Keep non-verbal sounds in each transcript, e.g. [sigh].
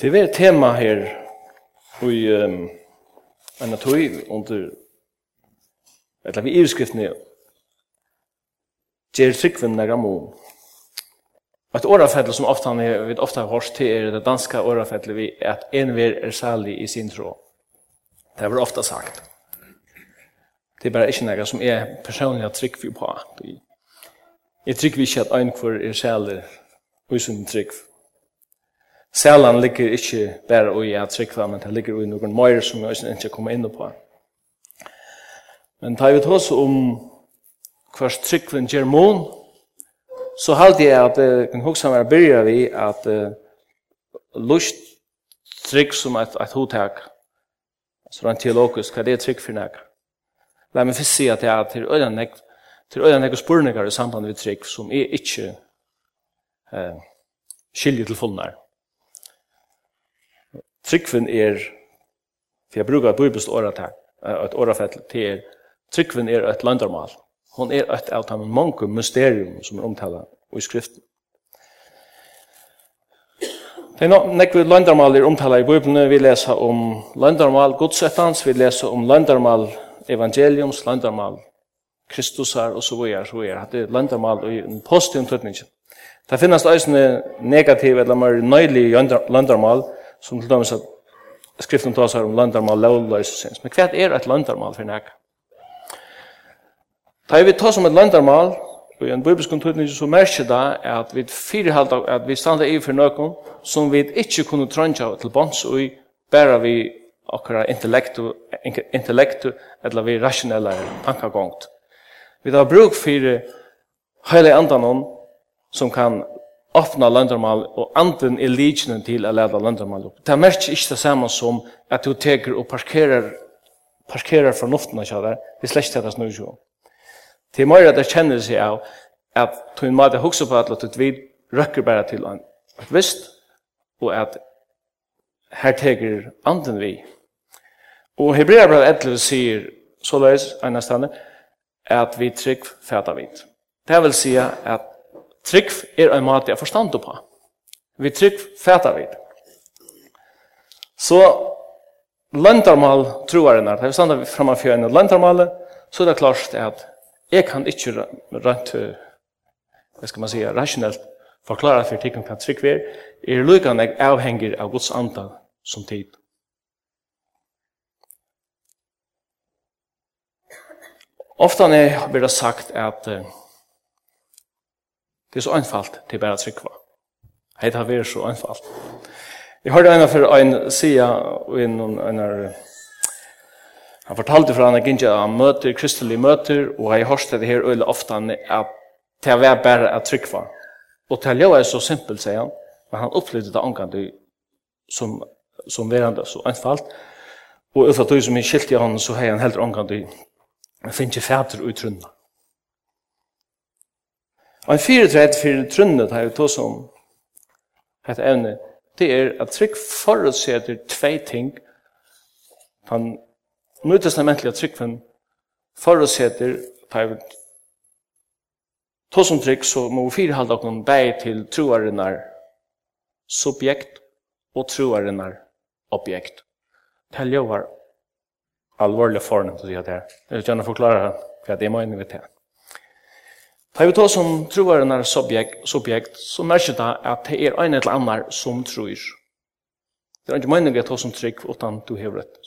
Det er et tema her i um, en natøy under eller vi ivskriftene Gjer tryggvinn er gammon. Et årafettel som ofta han er, vet ofta har hørst til er det danska årafettel vi at enver er særlig i sin tro. Det var ofta sagt. Det er bare ikke noe som er personlig tryggvinn på. Jeg vi ikke at ein kvar er særlig i sin tryggvinn Sælan ligger ikke bare i at trykva, men det ligger i noen møyre som vi ikke kommer inn på. Men tar vi tås om hvers trykven gjør mån, så halte jeg at jeg kan huske meg å begynne vi at uh, lust trygg som et, et hotak, så rent teologisk, hva det er trygg for nek? La meg først si at jeg er til øyne nek, til øyne nek og spurningar i samband med trygg som er ikke uh, skilje til fullnær. Tryggven er, for jeg bruker et bibelsk åretag, et årefett til er, tryggven er et landarmal. Hon er et av de mange mysterium som er omtala i skriften. Det er nekve landarmal er omtala i Bibelen. Vi leser om landarmal godsettans, vi leser om landarmal evangeliums, landarmal Kristusar og så vidare, så vidare. Det er landarmal i en positiv tøtning. Det finnes også negativ eller mer nøylig landarmal, som til dømes at skriften tar seg om landarmal lovløsesins. Men hva er et landarmal for nek? Da vi tar som et landarmal, og i en bibelsk kontutning så merker det at vi fyrhald at vi standa i for nøkken som vi ikke kunne trønja til bonds og i vi okkara intellektu, intellektu eller vi rasjonelle tankagongt. Vi har bruk for heilig andanon som kan öppna landarmal og anden er liknen til å leda landarmal opp. Det er merker ikke det samme som at du teker og parkerer, parkerer fornuften av kjadar, det er slett det snur jo. Det er mer at jeg kjenner seg av at du må ha hukse på at du vid røkker bare til en et visst, og at her teker anden vi. Og Hebreabrev 11 sier så såleis, enn at vi trygg fæta vidt. Det vil si at Trygg er en måte jeg forstand på. Vi trygg fæta vi. Så løndarmal troaren er, det er sånn vi framme for en løndarmal, så er det klart at jeg kan ikke rent, hva skal man si, rasjonelt forklare for tikkun kan trygg vi er, er lukkan jeg avhenger av Guds anda som tid. Ofta er det sagt at uh, Det er så einfalt til bare trykva. det har vært så einfalt. Jeg hørte en for en sida og en en Han fortalte fra han gikk han møter, kristelige møter, og jeg hørte det her øyne ofte at det er bare at trykva. Og til å er så simpelt, sier han, men han opplevde det angående som, som verande så einfalt. Og utenfor det som er skilt i han, så har han heller angående til å finne fæter ut rundt. Og en fyretrætt fyrir trunnet har vi tås om et evne, det er at trygg forutsetter tvei ting. Han nøytestamentlige tryggven forutseter tar vi tås om trygg, så må vi fyrir halda okkur bæg til troarinnar subjekt og troarinnar objekt. Det jo var alvorlig fornemt å si at det er. Jeg vil gjerne forklare hva det er meningen vi til. Da vi tar som trovarene subjekt, subjekt, så merker det at det er en eller annen som tror. Det er ikke meningen at det som trygg, utan du har rett.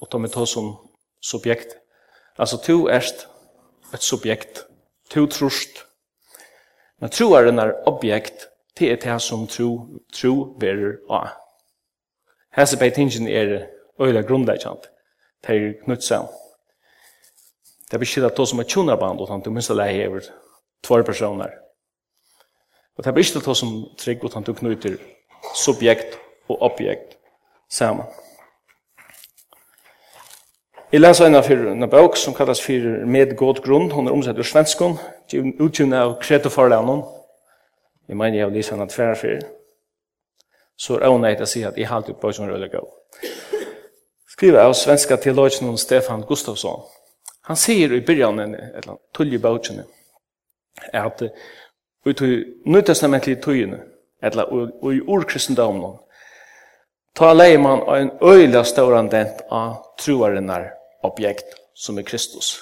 Og da vi tar som subjekt. Altså, du er et subjekt. Du trost. Men trovarene objekt, det er det som tro, tro verer av. Hese beitingen er øyla grunnleggjant. Det er knutsam. Det er beskjedda to som er tjonarband, utan du minst leie hever två personer. Och det blir inte det som trygg utan du knyter subjekt og objekt samman. Jeg leser en av en bok som kallas for Med god grunn. Hun er omsett ur svenskon, utgivna av Kreto Farlanon. Jeg mener jeg har lyst henne tverre for. Så er hun eit å si at jeg har alltid bøk som rødde gå. Skriva av svenska teologen Stefan Gustafsson. Han sier i byrjan en tullig bøkene at i tog nøytestamentlige tøyene, eller i ordkristendomnen, ta leier man en øyla stårandent av troarinnar objekt som er Kristus.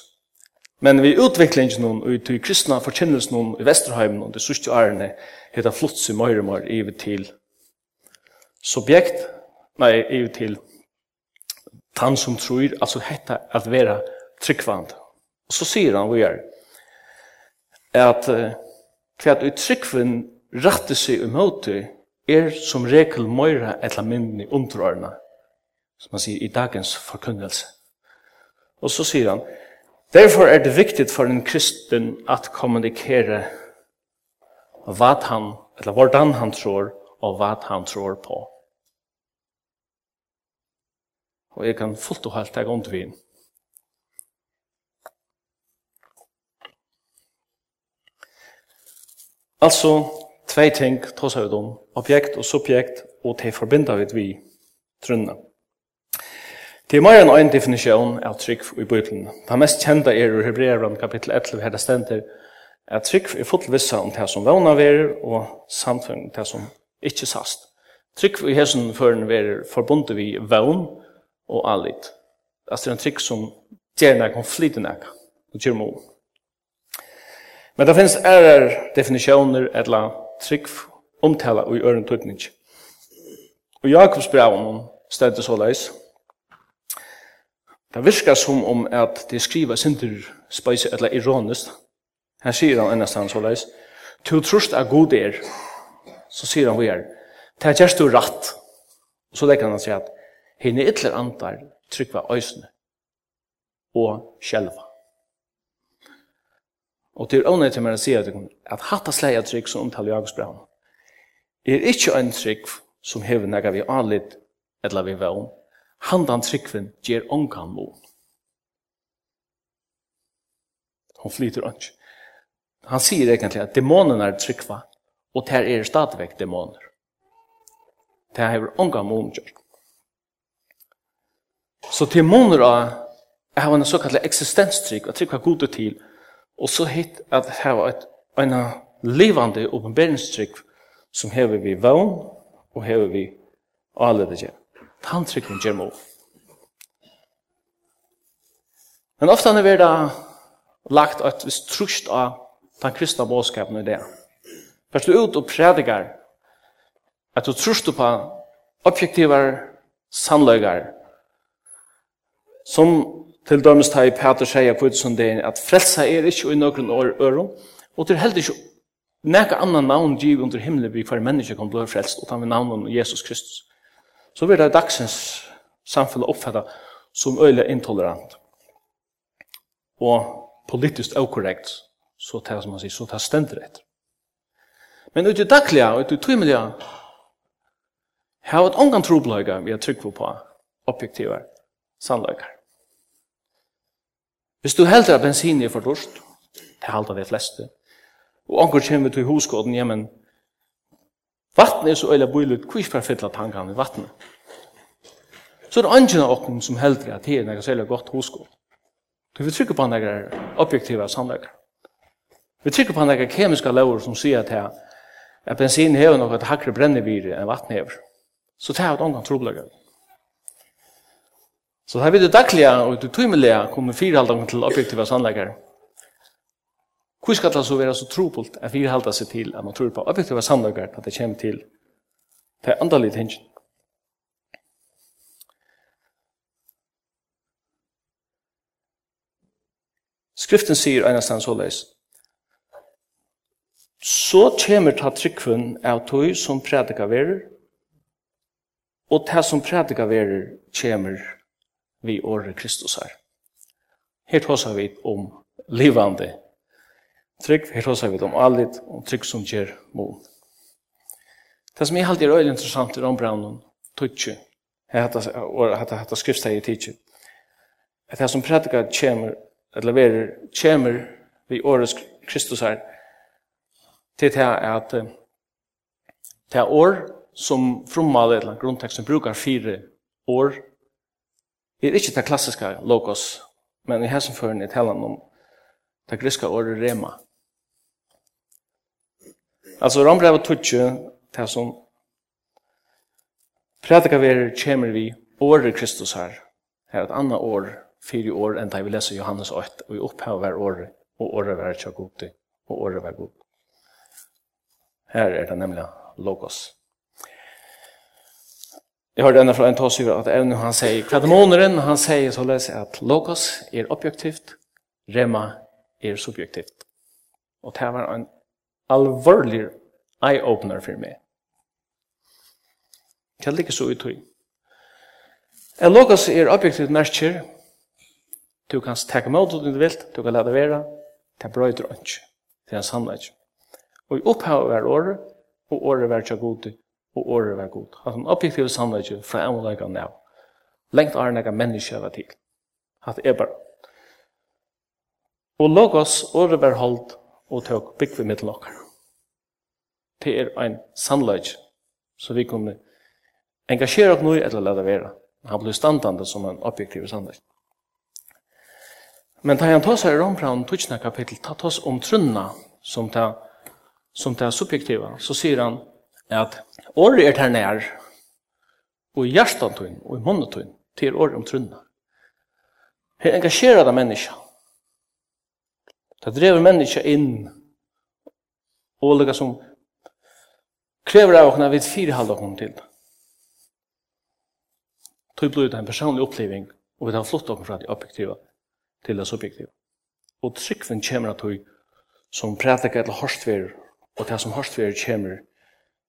Men vi utviklingen noen, ut til kristna forkynnelsen noen i Vesterheim og det sørste årene, heter flotts i Møyremar, ivet til subjekt, nei, ivet til tann som tror, altså hetta at vera tryggvand. Og så sier han vi gjør, at kvart ut trykkvin rattar seg um hotu er som regel møyra etla minni underordna, som man sier i dagens forkunnelse. Og så sier han, derfor er det viktig for en kristen at kommunikere hva han, eller hvordan han tror, og hva han tror på. Og jeg kan fullt og helt ta om Altså, tvei ting tås av dem, objekt og subjekt, og til forbinder vi vi trunne. Det er mer enn en definisjon av trygg i Bibelen. Det mest kjente er i Hebreeren kapittel 11, her det stender at trygg er fullt vissa om det som vana verer, og samfunn det som ikke sast. Trygg i hesen føren verer forbundet vi vann og allit. Det er en trygg som gjerne konfliten nek, og gjør mål. Men det finnes ærer definisjoner eller trygg omtala i øren tøytning. Og Jakobs brev om stedet så leis. Det virker som om at det skriver sinter speise eller ironist. Her sier han ennast han så leis. Tu trust er god er, så sier han vi er, det er gjerst du ratt. Og så legger han seg at henne ytler antar tryggva øysene og sjelva. Og til ånøy til meg å si at, at hatta sleia trygg som omtaler Jakobs brev er ikkje ein trygg som hever nega vi anlitt eller vi vevn. Handan tryggven gjer ongan mo. Hon flyter ønsk. Han sier egentlig at dæmonen er tryggva, og det er stadigvæk dæmoner. Det er ongan mo omgjort. Så dæmoner er av en såkalt eksistenstrygg, og tryggva gode til, Og så hitt at hava et en livande oppenberingstrykk som hever vi vogn og hever vi alede gjør. Tantrykking gjør må. Men ofta er det lagt et visst trusht av den kristna bådskapen i det. Først du ut og predikar at du trusht på objektiver sannløygar som Til dømes ta i Peter sier på utsundegin at frelsa er ikke i noen år øron, og til heldig ikke nekka annan navn giv under himmelen vi hver menneske kan bli frelst, og ta med navnet Jesus Kristus. Så vil det dagsens samfunnet oppfatta som øyla intolerant og politiskt okorrekt, så tar som man sier, så tar stendt rett. Men ut i daglige, ut i tøymelige, har et ångan trobløyga vi har trygg på objektiver sannløygar. Hvis du heldur at bensin er for dårst, det halda de fleste, og anker kommer til hosgården, ja, men vatten er så øyla bøylut, hvor ikke fylla tankan i vatten. Så er det andre av okken som heldur at det er nekka særlig godt hoskod. Du vil trykke på nekka objektiva sannleikar. Vi trykker på nekka kemiska lover som sier at her, at bensin hever nokka hakre brennevire enn vatten hever. Så det er et omgang troblagar. Så her vil det dagliga og det tymelige kommer firehaldene til objektiva sannleggere. Hvor skal det så være så trobult at firehalda seg til at man tror på objektiva sannleggere at det kommer til det andalige tingene? Skriften sier einastan så leis. Så kommer ta tryggvun av tog som prædika verer og ta som prædika verur kommer vi året Kristus her. Her tåsar vi om livande trygg, her tåsar vi om allit, og trygg som gjør mån. Det som jeg alltid er øyelig interessant i rombraunen, tutsi, og hatt hatt skriftsteg i tidsi, at det som prædika kjemer, eller verer, kjemer vi året Kristus her, til det er at det er år som frommalet, eller grunnteksten, brukar fire år, Det er ikke det klassiske logos, men i hessenføren er talen om det griska året rema. Altså, rambrevet tutsi, det som predikaverer kommer vi året Kristus her, her et annet år, fire år enn da vi leser Johannes 8, og vi opphav hver året, og året var ikke god, og året var god. Her er det nemlig logos. Jeg hørte enda fra en tås at evne han sier kvademoneren, han sier således at logos er objektivt, rema er subjektivt. Og det var en alvorlig eye-opener for meg. Det er ikke så uttøy. En logos er objektivt merker. Du kan takke mot det du vil, du kan lade være. Det brøyder ikke. Det er en sannhet. Og i opphavet er året, og året er ikke god og året var god. At en objektiv sannleggje fra en og lega nav. Lengt er nega mennesker var til. At det er bare. Og logos året var holdt og tok bygg ved middel okkar. Det er en sannleggje så vi kunne engasjere oss noe eller lade være. Han ble standande som en objektiv sannleggje. Men tar han tar seg i Rombraun tutsna kapittel, ta oss om trunna som tar som det subjektiva, så sier han at Året er der nær, og i hjertan tøyn, og i munnen tøyn, til året om trunna. Her engasjerer det menneska. Det drever menneska inn, og lukka som krever av okna vid firehald okna til. Tøy blod ut en personlig oppleving, og vi tar flott okna fra det objektiva til det subjektiva. Og tryggven kommer at tøy som prætika eller hårstverer, og det som hårstverer kommer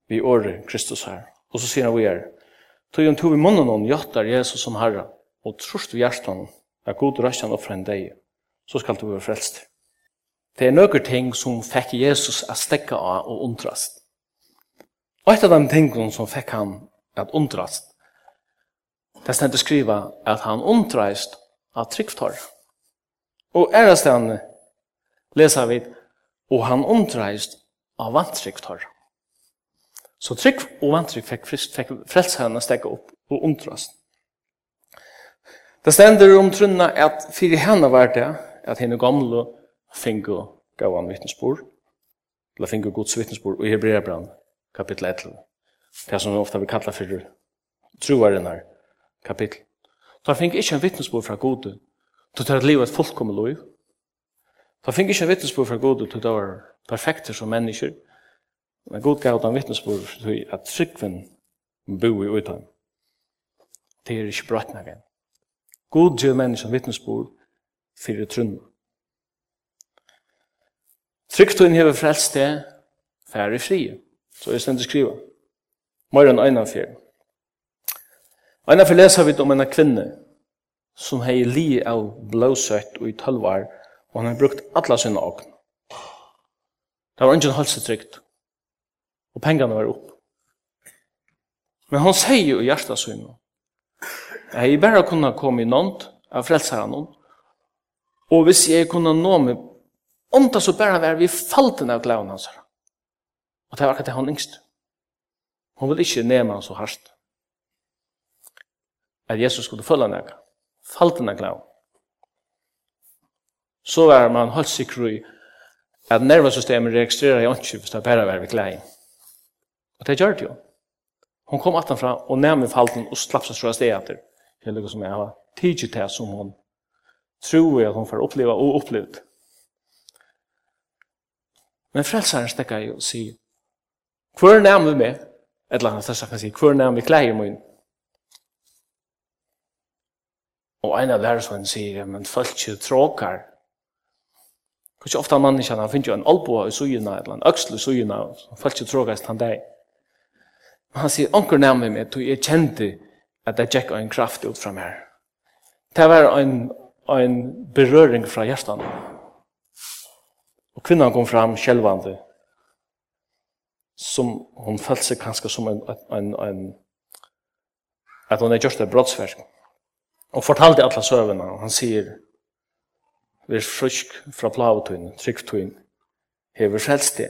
vi åre Kristus her. Og så sier han vi er, tog en tog i munnen om gjøttar Jesus som herre, og trost vi hjertan, er god røstjan opp fra en deg, så skal du være frelst. Det er nøkker ting som fikk Jesus å stekke av og undrast. Og et av de tingene som fikk han at undrast, det stendte skriva at han undrast av tryggtar. Og ærast han leser vi, og han undrast av vantrygtar. Så trygg og vantrygg fikk, fikk frelsherren å stekke opp og undrast. Det stender om trunna at fyrir henne var det at henne gamle fingo gav han vittnesbord, eller fingo gods vittnesbord, og i Hebreabran, kapittel 11, det som vi ofta vil kalla fyrir truarenar, kapittel. Da han fingo ikke en vittnesbord fra gode, til et liv et fullkommer liv. Da han fingo ikke en vittnesbord fra gode, til det var perfekter som mennesker, Men god gav den vittnesbord til at tryggven bo i utan. Det er ikke bratt nagen. God gjør menneskene vittnesbord fyrir trunn. Tryggtun hever frelst det færre fri. så jeg stendt skriva. Morgon einan fyrir. Einan fyrir leser vi om en kvinne som hei li av blåsøtt og i tølvar, og han har brukt alla sinne åkn. Det var ingen halsetrygt. Og pengene var opp. Men han sier jo i hjertet sin nå. Jeg bare kunne komme i nånd, av frelser. Og hvis jeg kunne nå meg, om det så bare var vi falten av glæven hans her. Og det var akkurat det han yngst. Hun ville ikke nema han så hardt. At Jesus skulle følge henne. Falten av glæven. Så var man holdt sikker i at nervesystemet registrerer jeg ikke hvis det bare var vi glæven. Og det gjør det jo. Hon kom attanfra og nærmere falten og slapp seg strøst stedet etter. Hele lukket som jeg har tidsit til som hon tror at hon får oppleva og opplevd. Men frelsaren stekker jo og sier, Hvor hver nærmig med, et eller annet størst kan si, Hvor hver nærmig klæger min. Og en av lærersvennen sier, men folk ikke tråkar. Kanskje ofta mann ikke, han finner jo en alboa i suyina, eller en øksel i sugina og folk ikke tråkar i stand deg. Og han sier, onker nærmere meg, tog jeg kjente at det gikk en kraft ut fra meg. Det var en, en berøring fra hjertan. Og kvinnan kom fram sjelvande, som hon følte seg kanskje som en, en, en at hon er gjørst et brottsverk. Og fortalte alle søvnene, og han sier, vi er frysk fra plavetøyne, trygtøyne, hever frelst det.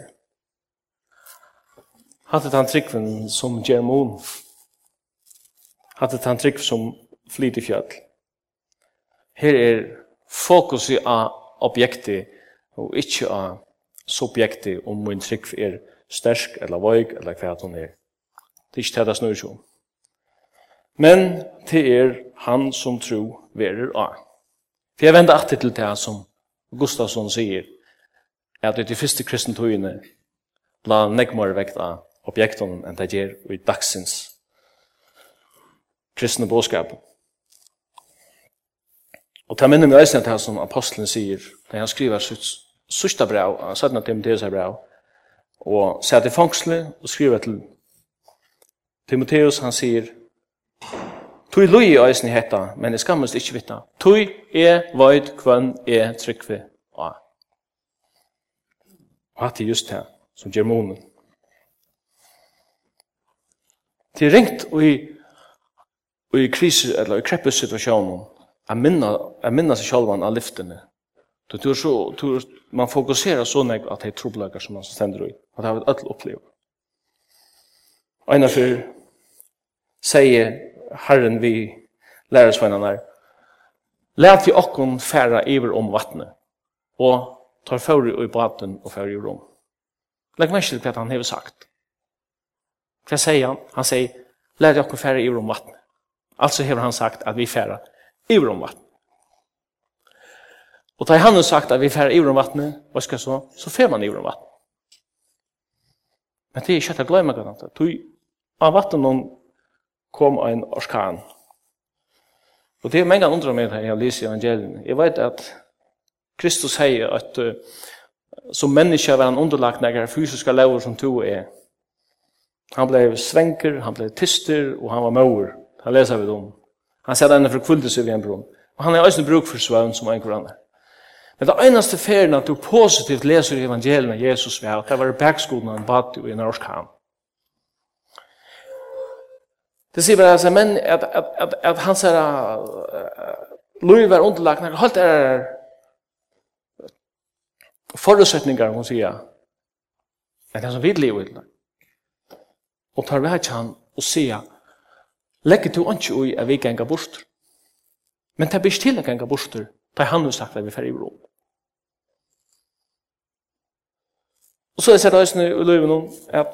Hatt et han tryggven som Gjermon. Hatt et han tryggven som flyt i fjall. Her er fokus i objektet, og ikkje av subjektet om min trygg er stersk eller vøyg, eller hva hun er. Det er ikke det det snur om. Men det er han som tro verer a. For jeg vender alltid til det som Gustafsson sier, at det er de første kristentøyene la nekmar vekt av objekten enn det gjør i dagsins kristne bådskap. Og ta minner meg eisen til som apostelen sier, da han skriver sitt sørste brev, han satt til Timotheus brev, og sier til fangsle og skriver til Timotheus, han sier, Tui lui i eisen i hetta, men jeg skammes ikke vitta. Tui er veit kvann er tryggve a. Og hatt er just det som gjør månen. Det er ringt og i, og i kriser, eller i kreppesituasjonen, a minna, a minna seg sjalvan av lyftene. Du, tror så, du, man fokuserar så nek at det er troblagar som man stender i, at det har vi öll opplev. Einar fyr, sier Herren vi lærersvennerne, Læt vi okkon færa iver om vattnet, og tar fyrir i baten og fyrir i rom. Legg merke til hva han hever sagt. Hva sier han? Han sier, lær dere fære i om vatten. Altså har han sagt at vi fære i om vatten. Og da han har sagt at vi fære i om vatten, hva skal så? Så fære man i om vatten. Men det er ikke at jeg glemmer det. Du, av vattnet kom en orskan. Og det er mange andre med jeg lyser i evangelien. Jeg vet at Kristus sier at uh, som menneske var han underlagt når fysiske lever som to er. Han blev svenker, han blev tyster, og han var mauer. Han leser vi om. Han sier denne for kvuldes i en brunn. Og han har også bruk for svøvn som en koran Men det eneste ferien at du positivt leser evangeliet av Jesus ved at det var i bergskolen han bad i norsk ham. Det sier bare altså, men at, at, at, at han sier at Louis var underlagt, når alt er forutsetninger, hun sier, det han som vidlig er underlagt og tar vekk han og sier, legger du ikke ui at vi ganger bort. Men det blir til å ganger bort, da han har sagt at vi fer i rom. Og så er det sett reisende i løyven om at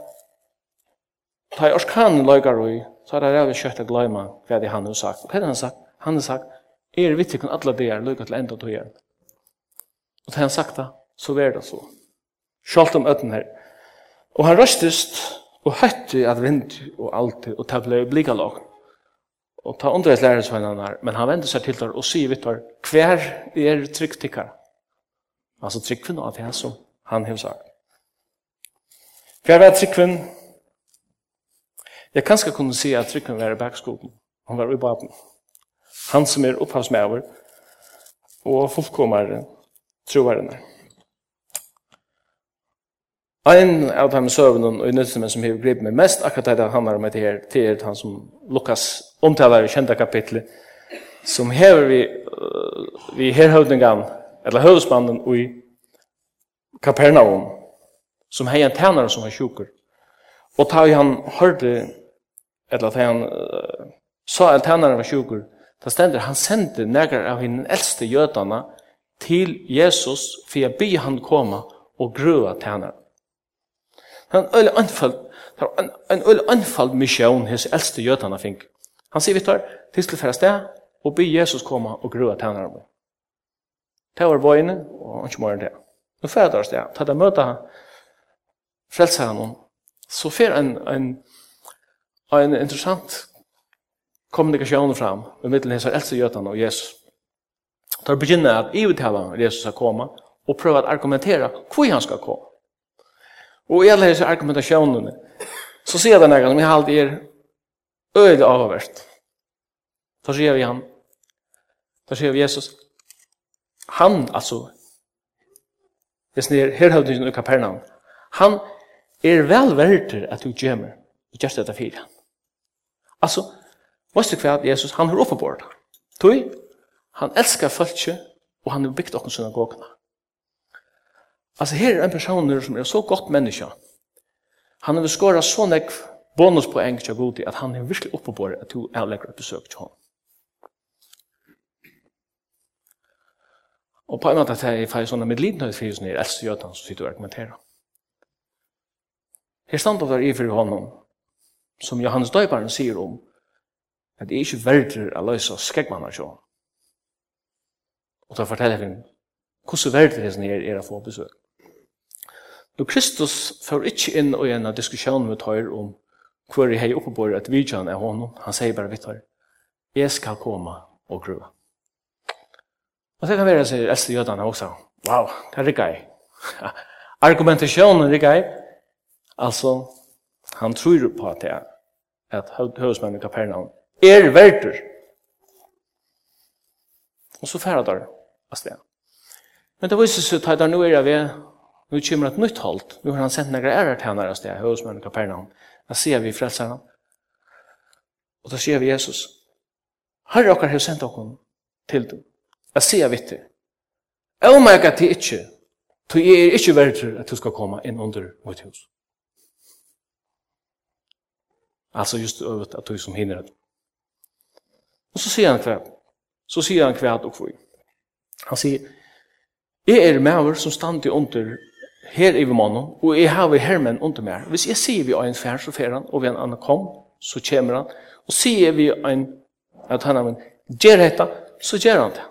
ta i orskanen løyger ui, så er det rævlig kjøtt å gløyma hva det han har sagt. Og hva er det han sagt? Han har sagt, er vitt kun alle det er løyga til enda tog igjen. Og da han sagt det, så var det så. Sjalt om øtten her. Og han røstest, og høtti at vind og alt, og ta blei blika lag. Og ta undre et lærersvennerne, men han vendte seg til der og sier, vitt hver er tryggtikkar? Altså tryggvinn av det som han har sagt. Hver var tryggvinn? Jeg kanskje kunne si at tryggvinn var i bakskolen. Han var i baden. Han som er opphavsmæver og fullkommare trovarene. Ein av dem søvnen og i nødvendig som har gripet meg mest, akkurat det han har med det her, det er han som Lukas omtaler i kjente kapitlet, som hever vi, vi herhøvdingen, eller høvdsmannen i Kapernaum, som hei en tænare som var sjuker. Og ta han hørte, eller ta han uh, sa en tænare var sjuker, da stender, han sendte negar av henne eldste jødana til Jesus, for jeg be han komme og grua tænare. Han er øyelig anfall, han er øyelig anfall misjøn hos eldste jødene fink. Han sier, Vittar, til skal færa sted, og be Jesus komme og grua tænar om. Det var vøyne, og ikke mer enn det. Nå færa der sted, til det møte frelsa han, så færa en, en, en interessant kommunikasjon fram, i middelen hos eldste jødene og Jesus. Da begynner at i uttale Jesus skal komme, og prøve å argumentere hvor han skal komme. Og i alle disse argumentasjonene, så sier den noe som jeg alltid er øyelig avhørt. Da sier vi han, da sier vi Jesus, han altså, hvis her har du i Kapernaum, han er vel verdt at du gjemmer, og gjør dette fire. han. Altså, Måste du hva at Jesus, han har oppebord. Tui han elskar fölkje, og han har byggt okken synagogerna. Alltså här är en person som är så gott människa. Han har skorat så näck bonuspoäng till god att han är virkelig uppe på det att du är lägre besök till honom. Och på en måte att jag får sådana medlidenhet för just nu är äldste götan som sitter och argumenterar. Här stannar där i för honom som Johannes Döjparen säger om at det er ikke verder å løse skrekkmannar sjå. Og da forteller vi hvordan verder hesten er, er å få besøk. Og Kristus får ikke inn i en diskusjon med tøyr om hvor jeg har på at vi er honom. Han sier bare vidt her, jeg skal komme og grua. Og det kan være, sier Esther Jødane også, wow, det er jeg. [laughs] Argumentasjonen er jeg. Altså, han tror på at det er at høvesmannen i Kapernaum er verter. Og så færre der altså. Men det viser seg at han nå er ved Nu kommer ett nytt halt. Nu har han sent några ärar tjänare oss där, hos i Kapernaum. Där ser vi frälsarna. Och då ser vi Jesus. Herre okkar har sent okkom til dem. Jag ser vitt det. Jag märker till inte. Du är inte värd att du ska komma in under mitt hus. Alltså just övrigt att du som hinner det. Och så säger han kväll. Så säger han kväll och kväll. Han säger, Jag er med som stand i under her i mannen, og jeg har vi hermen under meg. Hvis jeg sier vi en fær, så fer han, og vi en annen kom, så kommer han. Og sier vi en, at han har en, gjør dette, så gjør han det.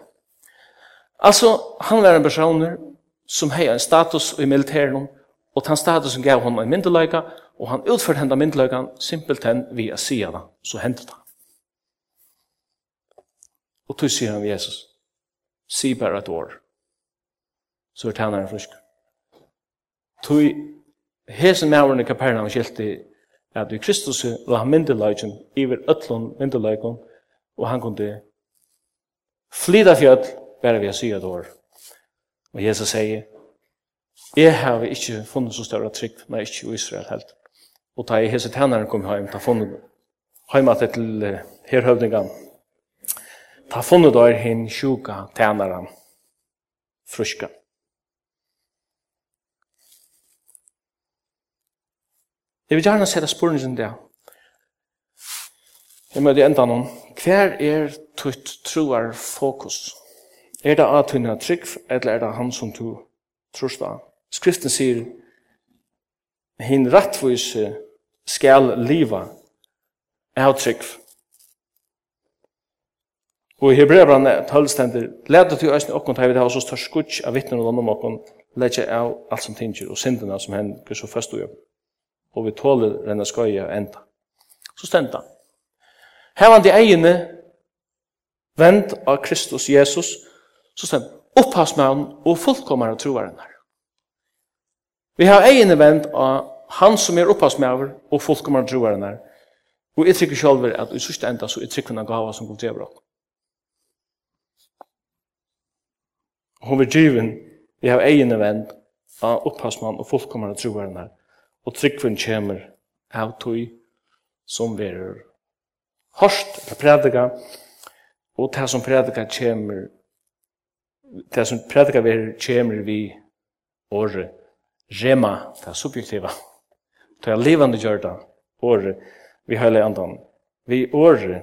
Altså, han var en person som har en status i militæren, og den statusen gav honom en myndeløyga, og han utførte henne myndeløygan simpelthen via sida da, så hendte det. Og tog sier han Jesus, si bare et år, så er tænaren frisker. Tui hesen mauren i Kapernaum skilti at vi Kristus la han myndelagjen iver ötlun myndelagjen og han kundi flida fjöll bare vi a sya dår. Og Jesus sier, jeg har ikke funnet så større trygg, nei, ikke i Israel helt. Og da jeg hese tænaren kom hjem, da funnet heima til herhøvdingan, ta funnet dår hin sjuka tænaren, fruska. Jeg vil gjerne sette spørningen der. Jeg møter enda noen. Hver er tutt troar fokus? Er det at hun er trygg, eller er det han som du tror på? Skriften sier, hin rettvis skal liva er trygg. Og i Hebreabran tølstender, leder til øyne okkon til vi har så størst skutsk av vittnen og landom okkon, leder av alt som tinger og syndene som hender, Guds først og gjør og vi tåler denne skøye enda. Så stenda. Hevandi egene vend av Kristus Jesus, så stenda. han og fullkommere troverden her. Vi har egene vend av han som er opphavsmannen og fullkommere troverden her. Og jeg trykker selv at i sørste enda så er trykkerne gava som god drever okkur. Hun vil driven, vi har egene vend av opphavsmann og fullkommere troverden her og tryggven kommer av tog som verur hårst til prædika, og det som prædika kommer, det som prædika verur kommer vi åre rema, det subjektiva, det er livande gjørda åre vi heilig andan, vi åre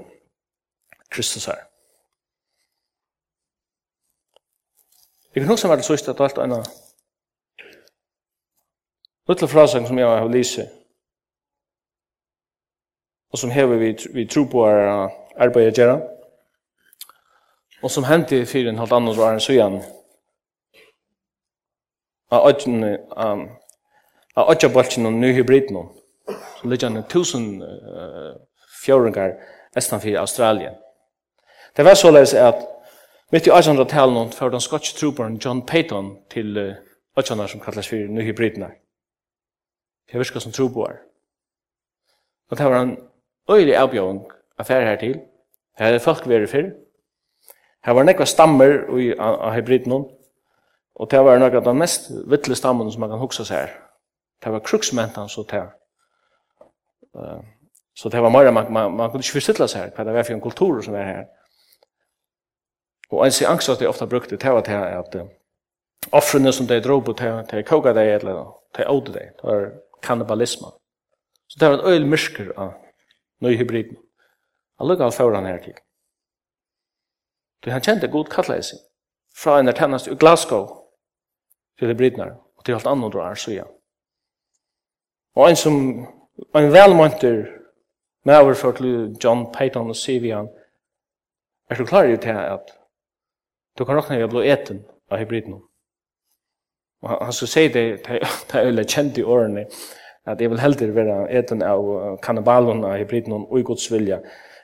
Kristus her. Jeg kan også være det sørste at alt annet Luttel frasang som jeg har lyse, og som hever vi, vi tro på er arbeid å gjøre, og som hendte i fyren halvt annet var en søyan, av ødjen, av ødjabaltjen og nyhybriden, så ligger han tusen uh, fjøringar estan fyrir Australien. Det var såleis at mitt i 1800-tallet fyrir den skotske trobaren John Payton til uh, som kallast fyrir nyhybridnar. Jeg virker som troboer. Og det var en øyelig avbjøring affære her til. Her hadde folk vært før. Her var nekva stammer av hybriden hon. Og det var nekva den mest vittle stammen som man kan huksa seg her. Det var kruksmentan så det. Uh, så det var mer, man, man, man kunne ikke forstille seg her, hva det var for en kultur som var her. Og en sin angst at de ofte brukte, det var til at uh, offrene som de drog på, de koka deg eller de åte deg. Det var kannibalisme. Så det var et øyel mysker av nøy hybriden. Han lukket av foran her til. Så han kjente god kattleising fra en ertennast i Glasgow til hybridene og til alt annet drar så ja. Og en som en velmønter med for til John Payton og Sivian er så klar i det at du kan råkne i å bli eten av hybriden. Og han, han så sier det, det er veldig kjent i årene, at jeg vil heldur være eten av kannibalen av hybriden og i Guds vilja,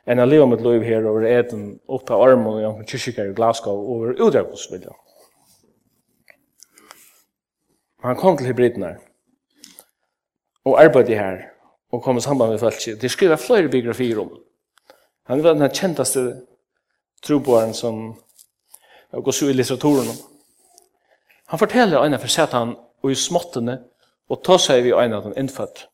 enn jeg lever mitt liv her over eten opp av armen og jeg i Glasgow over utdrag Guds vilja. Han kom til hybridene og arbeidde her og kom i samband med folk. De skriver flere biografier om. Han var den kjentaste troboaren som går så i litteraturen om. Han forteller øyne for satan og i småttene, og ta seg vi øyne av den innfødt.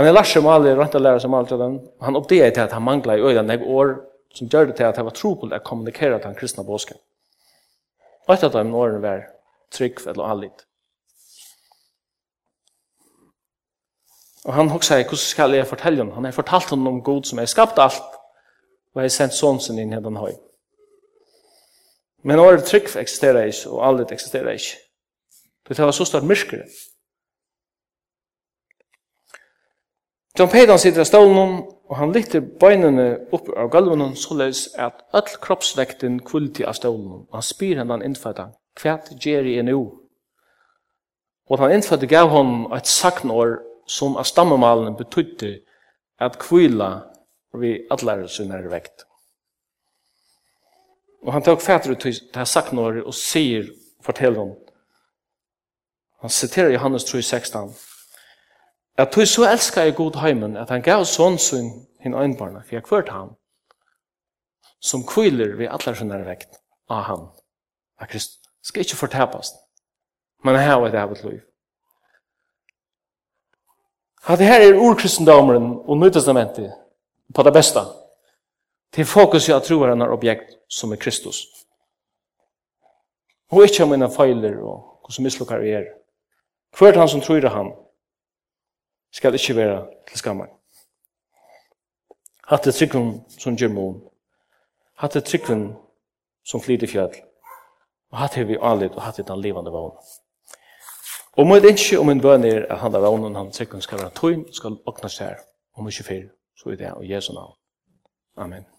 Han er lars som alle, rønt å lære som alle til den. Han oppdeger til at han manglet i øyne jeg år, som gjør det til at han var trobel å kommunikere til den kristne båsken. Og etter at han årene var trygg eller allit. Og han hoksa i, hvordan skal jeg fortelle ham? Han har fortalt ham om god som har skapt alt, og har sendt sånn sin inn i den høy. Men året trygg eksisterer ikke, og allit eksisterer ikke. Det var så stort myrkere. John Payton sitter av stålen, og han lytter bøynene opp av gulven, så løs at all kroppsvekten kvulti av stålen, og han spyr henne han innfødda, hva gjør jeg nå? Og han innfødde gav hon et saknår som av stammemalen betydde at kvila vi allar sunnare vekt. Og han tok fætter ut til det her saknåret og sier, forteller om, han siterer Johannes 3,16, at du så elskar jeg god heimen, at han gav sånn sin hin øynbarna, for jeg kvørt han, som kviler vi atler sin vekt av han, av Kristus, skal ikke fortapast, men her var det av et liv. At det her er ordkristendomeren og nytestamentet på det beste, til fokus i at tro er en objekt som er Kristus. Og ikke om mine feiler og hvordan mislukkar vi er. Hvert han som tror er han, skal ikke være til skammer. Hatt det tryggven som gjør mån. Hatt det tryggven som flyter fjall. Og hatt det vi anlitt, og hatt det den levende vågen. Og må det ikke om en bøn er at han er vågen, han tryggven skal være tøyn, skal åkne seg her, om ikke fyr, så er det, og Jesu navn. Amen.